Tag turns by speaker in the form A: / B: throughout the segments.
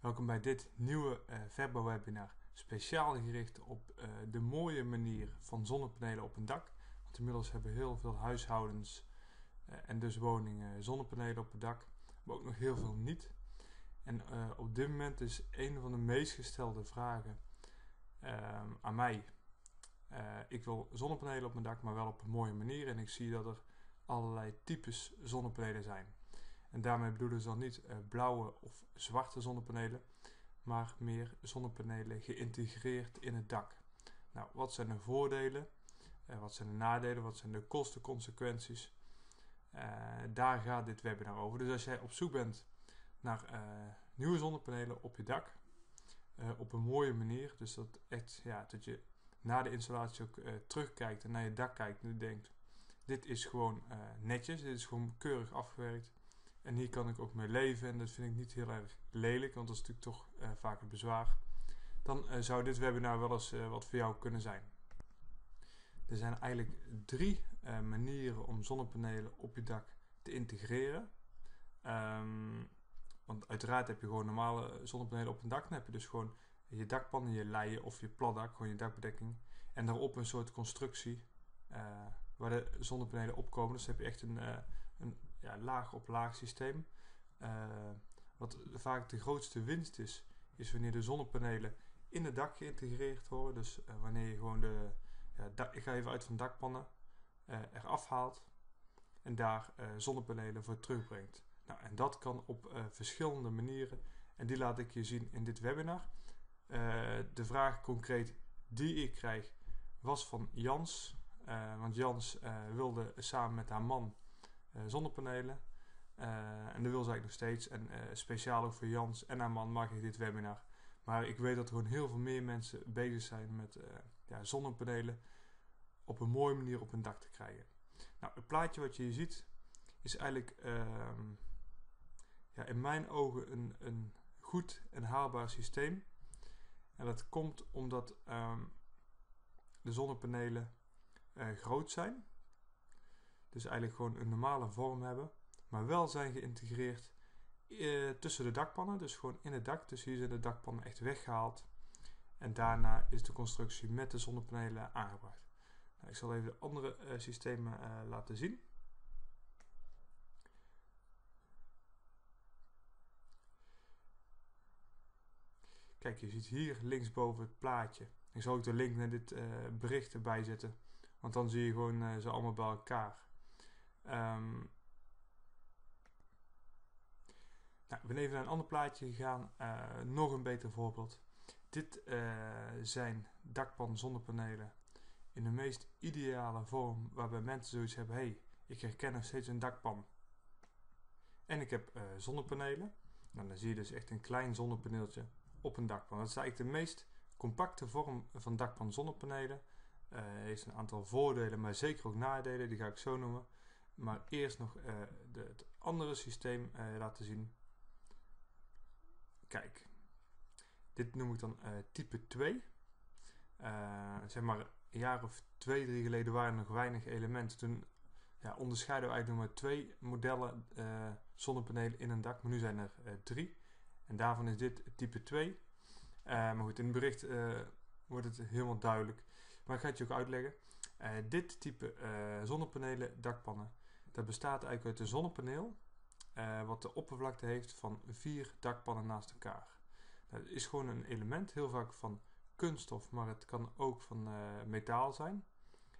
A: Welkom bij dit nieuwe uh, speciaal gericht op uh, de mooie manier van zonnepanelen op een dak. Want inmiddels hebben heel veel huishoudens uh, en dus woningen zonnepanelen op het dak, maar ook nog heel veel niet. En op dit moment is een van de meest gestelde vragen ehm, aan mij. ik wil zonnepanelen op mijn dak, maar wel op een mooie manier. En ik zie dat er allerlei types zonnepanelen zijn. En daarmee bedoelen ze dan niet uh, blauwe of zwarte zonnepanelen, maar meer zonnepanelen geïntegreerd in het dak. Nou, wat zijn de voordelen? Uh, wat zijn de nadelen? Wat zijn de kostenconsequenties? Uh, daar gaat dit webinar over. Dus als jij op zoek bent naar nieuwe zonnepanelen op je dak, op een mooie manier, dus dat, echt, ja, dat je na de installatie ook terugkijkt en naar je dak kijkt en denkt, dit is gewoon netjes, dit is gewoon keurig afgewerkt en hier kan ik ook mee leven en dat vind ik niet heel erg lelijk, want dat is natuurlijk toch uh, vaak een bezwaar. Dan uh, zou dit webinar wel eens uh, wat voor jou kunnen zijn. Er zijn eigenlijk drie manieren om zonnepanelen op je dak te integreren. Um, want uiteraard heb je gewoon normale zonnepanelen op een dak. Dan heb je dus gewoon je dakpannen, je leien of je platdak, gewoon je dakbedekking. En daarop een soort constructie waar de zonnepanelen opkomen. Dus heb je echt een, een ja, laag op laag systeem. Uh, wat vaak de grootste winst is, is wanneer de zonnepanelen in het dak geïntegreerd worden. Dus uh, wanneer je gewoon de, ik ga even uit van dakpannen, uh, eraf haalt en daar zonnepanelen voor terugbrengt. Nou, en dat kan op verschillende manieren en die laat ik je zien in dit webinar. de vraag concreet die ik krijg was van Jans. want Jans wilde samen met haar man zonnepanelen. Uh, en dat wil eigenlijk nog steeds. En uh, speciaal ook voor Jans en haar man maak ik dit webinar. Maar ik weet dat er gewoon heel veel meer mensen bezig zijn met ja, zonnepanelen op een mooie manier op hun dak te krijgen. Nou, het plaatje wat je hier ziet is eigenlijk ehm, ja, in mijn ogen een, een goed en haalbaar systeem. En dat komt omdat um, de zonnepanelen groot zijn. Dus eigenlijk gewoon een normale vorm hebben. Maar wel zijn geïntegreerd eh, tussen de dakpannen. Dus gewoon in het dak. Dus hier zijn de dakpannen echt weggehaald. En daarna is de constructie met de zonnepanelen aangebracht. Nou, ik zal even de andere uh, systemen uh, laten zien. Kijk, je ziet hier linksboven het plaatje. Ik zal ook de link naar dit uh, bericht erbij zetten. Want dan zie je gewoon ze allemaal bij elkaar. Um, nou, ben even naar een ander plaatje gegaan. Uh, nog een beter voorbeeld. Dit uh, zijn dakpan zonnepanelen in de meest ideale vorm waarbij mensen zoiets hebben. hey, ik herken nog steeds een dakpan. En ik heb uh, zonnepanelen. Nou, dan zie je dus echt een klein zonnepaneeltje op een dakpan. Dat is eigenlijk de meest compacte vorm van dakpan zonnepanelen. heeft een aantal voordelen, maar zeker ook nadelen. Die ga ik zo noemen. Maar eerst nog uh, de, het andere systeem uh, laten zien. Kijk, dit noem ik dan uh, type 2. zeg maar een jaar of twee, drie geleden waren er nog weinig elementen. Toen ja, onderscheiden we eigenlijk nog maar twee modellen zonnepanelen in een dak. Maar nu zijn er drie. En daarvan is dit type 2. maar goed, in het bericht wordt het helemaal duidelijk. Maar ik ga het je ook uitleggen. dit type zonnepanelen, dakpannen, dat bestaat eigenlijk uit een zonnepaneel. uh, wat de oppervlakte heeft van vier dakpannen naast elkaar. Dat is gewoon een element, heel vaak van kunststof, maar het kan ook van uh, metaal zijn.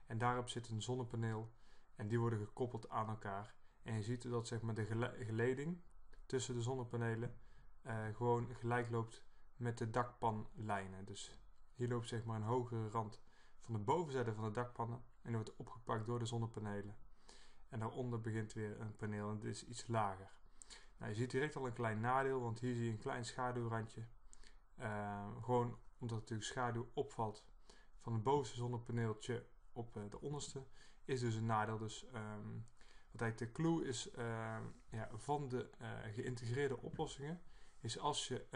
A: En daarop zit een zonnepaneel en die worden gekoppeld aan elkaar. En je ziet dat zeg maar, de geleding tussen de zonnepanelen uh, gewoon gelijk loopt met de dakpanlijnen. Dus hier loopt zeg maar een hogere rand van de bovenzijde van de dakpannen en wordt opgepakt door de zonnepanelen. En daaronder begint weer een paneel en dit is iets lager. Nou, je ziet direct al een klein nadeel, want hier zie je een klein schaduwrandje. Uh, gewoon omdat natuurlijk schaduw opvalt van het bovenste zonnepaneeltje op uh, de onderste, is dus een nadeel. Dus um, wat eigenlijk de clue is uh, ja, van de uh, geïntegreerde oplossingen, is als je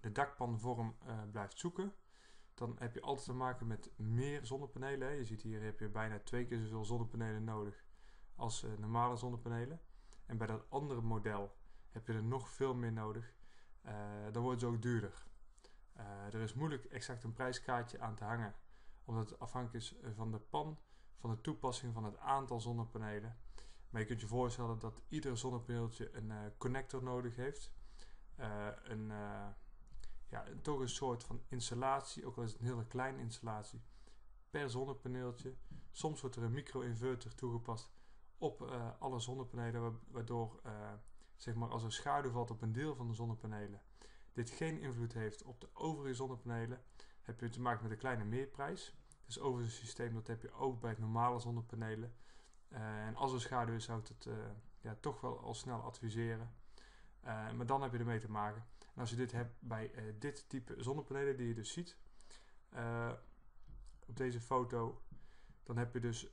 A: de dakpanvorm blijft zoeken, dan heb je altijd te maken met meer zonnepanelen. Hè. Je ziet hier heb je bijna twee keer zoveel zonnepanelen nodig als normale zonnepanelen. En bij dat andere model heb je er nog veel meer nodig. dan wordt het ook duurder. er is moeilijk exact een prijskaartje aan te hangen omdat het afhankelijk is eh, van de pan, van de toepassing van het aantal zonnepanelen. Maar je kunt je voorstellen dat ieder zonnepaneeltje een connector nodig heeft. Een, ja, toch een soort van installatie, ook al is het een hele kleine installatie, per zonnepaneeltje. Soms wordt er een micro-inverter toegepast op alle zonnepanelen, waardoor zeg maar als er schaduw valt op een deel van de zonnepanelen, dit geen invloed heeft op de overige zonnepanelen, heb je te maken met een kleine meerprijs. Dus overigens een systeem dat heb je ook bij het normale zonnepanelen. Uh, en als er schaduw is, zou ik het ja, toch wel al snel adviseren. Maar dan heb je ermee te maken. Als je dit hebt bij dit type zonnepanelen die je dus ziet op deze foto, dan heb je dus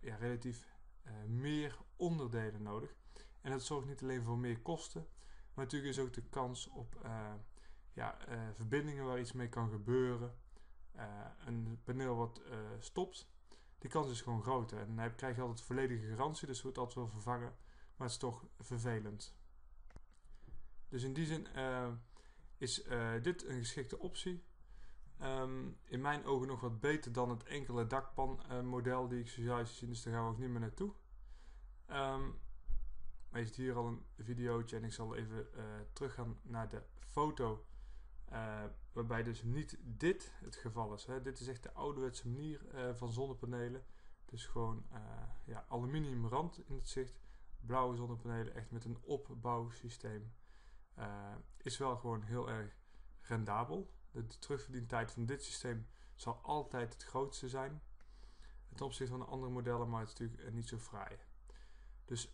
A: ja, relatief meer onderdelen nodig. En dat zorgt niet alleen voor meer kosten, maar natuurlijk is ook de kans op ja, verbindingen waar iets mee kan gebeuren. Eh, een paneel wat stopt, die kans is gewoon groter. En dan krijg je altijd volledige garantie, dus wordt altijd wel vervangen. Maar het is toch vervelend. Dus in die zin uh, is dit een geschikte optie. Um, in mijn ogen nog wat beter dan het enkele dakpanmodel die ik zojuist zie. Dus daar gaan we ook niet meer naartoe. Um, maar ziet hier al een videootje en ik zal even teruggaan naar de foto waarbij dus niet dit het geval is. Hè. Dit is echt de ouderwetse manier van zonnepanelen. Dus gewoon uh, ja, aluminiumrand in het zicht. Blauwe zonnepanelen echt met een opbouwsysteem. Is wel gewoon heel erg rendabel. De, terugverdientijd van dit systeem zal altijd het grootste zijn. Ten opzichte van de andere modellen, maar het is natuurlijk niet zo fraai. Dus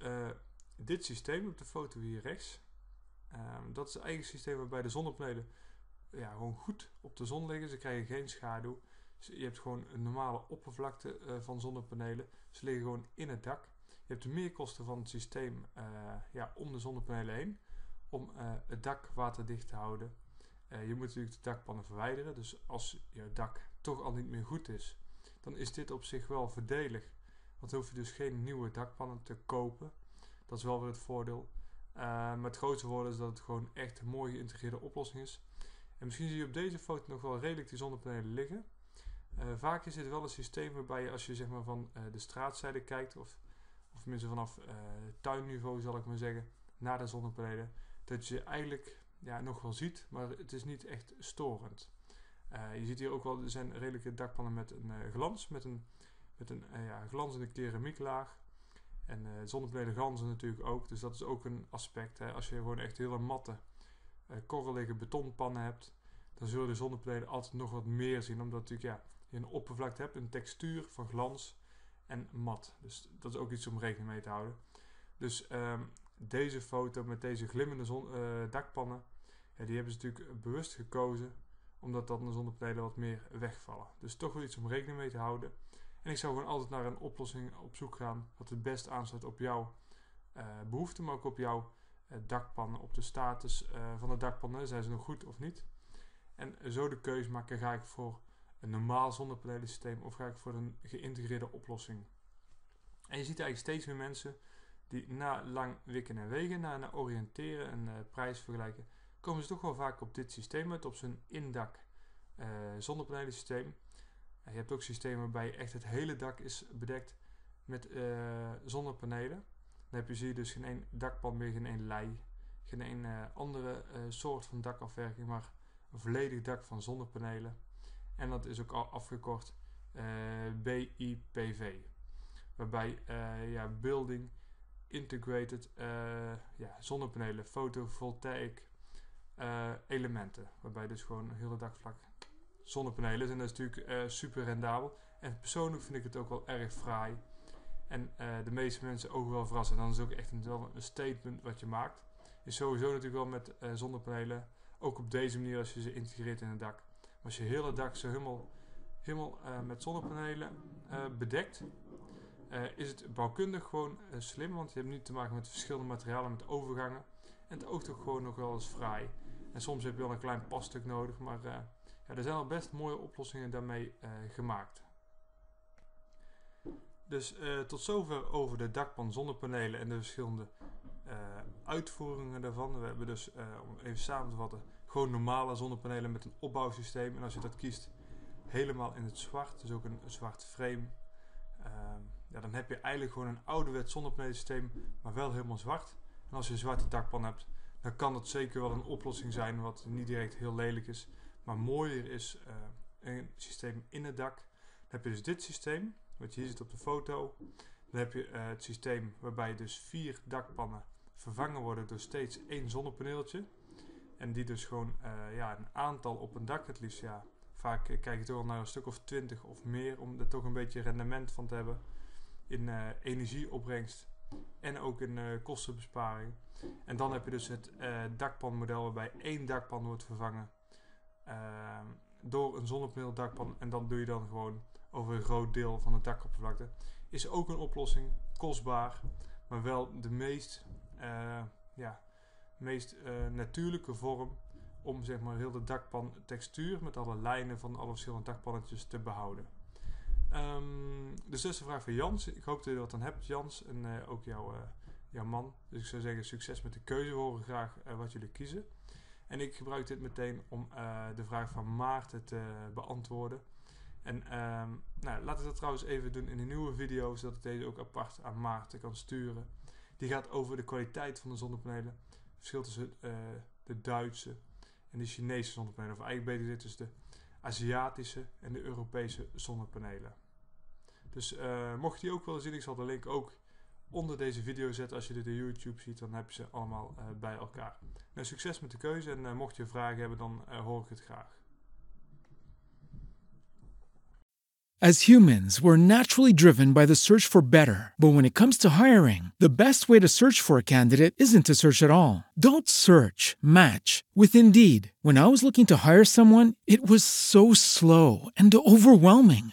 A: dit systeem op de foto hier rechts. Um, dat is het eigen systeem waarbij de zonnepanelen ja, gewoon goed op de zon liggen. Ze krijgen geen schaduw. je hebt gewoon een normale oppervlakte van zonnepanelen. Ze liggen gewoon in het dak. Je hebt de meerkosten van het systeem ja, om de zonnepanelen heen. Om uh, het dak waterdicht te houden. je moet natuurlijk de dakpannen verwijderen. Dus als je dak toch al niet meer goed is, dan is dit op zich wel voordelig. Want hoef je dus geen nieuwe dakpannen te kopen. Dat is wel weer het voordeel. maar het grootste voordeel is dat het gewoon echt een mooi geïntegreerde oplossing is. En misschien zie je op deze foto nog wel redelijk die zonnepanelen liggen. Uh, vaak is dit wel een systeem waarbij je als je zeg maar, van uh, de straatzijde kijkt, of, of tenminste vanaf uh, tuinniveau zal ik maar zeggen, naar de zonnepanelen, dat je eigenlijk ja, nog wel ziet, maar het is niet echt storend. je ziet hier ook wel, er zijn redelijke dakpannen met een glans, met een, met een ja, glanzende keramieklaag. En zonnepanelen glanzen natuurlijk ook, dus dat is ook een aspect. Hè. Als je gewoon echt hele matte uh, korrelige betonpannen hebt, dan zullen de zonnepanelen altijd nog wat meer zien. Omdat natuurlijk, ja, je een oppervlakte hebt, een textuur van glans en mat. Dus dat is ook iets om rekening mee te houden. Dus um, deze foto met deze glimmende uh, dakpannen, ja, die hebben ze natuurlijk bewust gekozen. Omdat dan de zonnepanelen wat meer wegvallen. Dus toch wel iets om rekening mee te houden. En ik zou gewoon altijd naar een oplossing op zoek gaan. Wat het best aansluit op jouw uh, behoeften, maar ook op jouw uh, dakpannen. Op de status van de dakpannen. Zijn ze nog goed of niet? En zo de keuze maken, ga ik voor een normaal zonnepanelensysteem of ga ik voor een geïntegreerde oplossing. En je ziet eigenlijk steeds meer mensen die na lang wikken en wegen, na, na oriënteren en uh, prijs vergelijken, komen ze toch wel vaak op dit systeem uit, op zijn indak uh, zonnepanelensysteem. je hebt ook systemen waarbij echt het hele dak is bedekt met zonnepanelen. Dan heb je, zie je dus geen één dakpan meer, geen één lei, geen één andere soort van dakafwerking, maar een volledig dak van zonnepanelen. En dat is ook afgekort BIPV. Waarbij ja, Building Integrated ja, zonnepanelen, fotovoltaïk elementen. Waarbij dus gewoon hele dakvlak zonnepanelen zijn. Dat is natuurlijk super rendabel. En persoonlijk vind ik het ook wel erg fraai. En de meeste mensen ook wel verrassen. Dan is het ook echt een, een statement wat je maakt. Is sowieso natuurlijk wel met zonnepanelen. Ook op deze manier als je ze integreert in het dak. Maar als je hele dak zo helemaal, met zonnepanelen bedekt. Is het bouwkundig gewoon slim. Want je hebt niet te maken met verschillende materialen, met overgangen. En het oogt ook gewoon nog wel eens fraai. En soms heb je wel een klein passtuk nodig. Maar ja, er zijn al best mooie oplossingen daarmee gemaakt. Dus tot zover over de dakpan zonnepanelen en de verschillende uitvoeringen daarvan. We hebben dus, om even samen te vatten, gewoon normale zonnepanelen met een opbouwsysteem. En als je dat kiest, helemaal in het zwart, dus ook een, een zwart frame. Ehm, ja, dan heb je eigenlijk gewoon een ouderwets zonnepanelensysteem, maar wel helemaal zwart. En als je een zwarte dakpan hebt, dan kan dat zeker wel een oplossing zijn, wat niet direct heel lelijk is. Maar mooier is een systeem in het dak. Dan heb je dus dit systeem wat je hier ziet op de foto. Dan heb je uh, het systeem waarbij dus vier dakpannen vervangen worden door steeds één zonnepaneeltje. En die dus gewoon uh, ja, een aantal op een dak het liefst. Ja, vaak kijk je toch wel naar een stuk of twintig of meer om er toch een beetje rendement van te hebben. In energieopbrengst en ook in kostenbesparing. En dan heb je dus het dakpanmodel waarbij één dakpan wordt vervangen ehm, door een zonnepaneeldakpan. En dan doe je dan gewoon over een groot deel van het dakoppervlakte. Is ook een oplossing, kostbaar, maar wel de meest, uh, ja, meest uh, natuurlijke vorm om zeg maar heel de dakpan textuur met alle lijnen van alle verschillende dakpannetjes te behouden. Um, de vraag van Jans. Ik hoop dat je dat dan hebt, Jans, en uh, ook jouw, jouw man. Dus ik zou zeggen, succes met de keuze. We horen graag wat jullie kiezen. En ik gebruik dit meteen om de vraag van Maarten te beantwoorden. En um, nou, laat ik dat trouwens even doen in een nieuwe video, zodat ik deze ook apart aan Maarten kan sturen. Die gaat over de kwaliteit van de zonnepanelen. Het verschil tussen de Duitse en de Chinese zonnepanelen. Of eigenlijk beter gezegd tussen de Aziatische en de Europese zonnepanelen. Dus uh, mocht je die ook willen zien, ik zal de link ook onder deze video zetten. Als je dit YouTube ziet, dan heb je ze allemaal uh, bij elkaar. Nou, succes met de keuze en mocht je vragen hebben, dan hoor ik het graag.
B: As humans, we're naturally driven by the search for better. But when it comes to hiring, the best way to search for a candidate isn't to search at all. Don't search, match with Indeed. When I was looking to hire someone, it was so slow and overwhelming.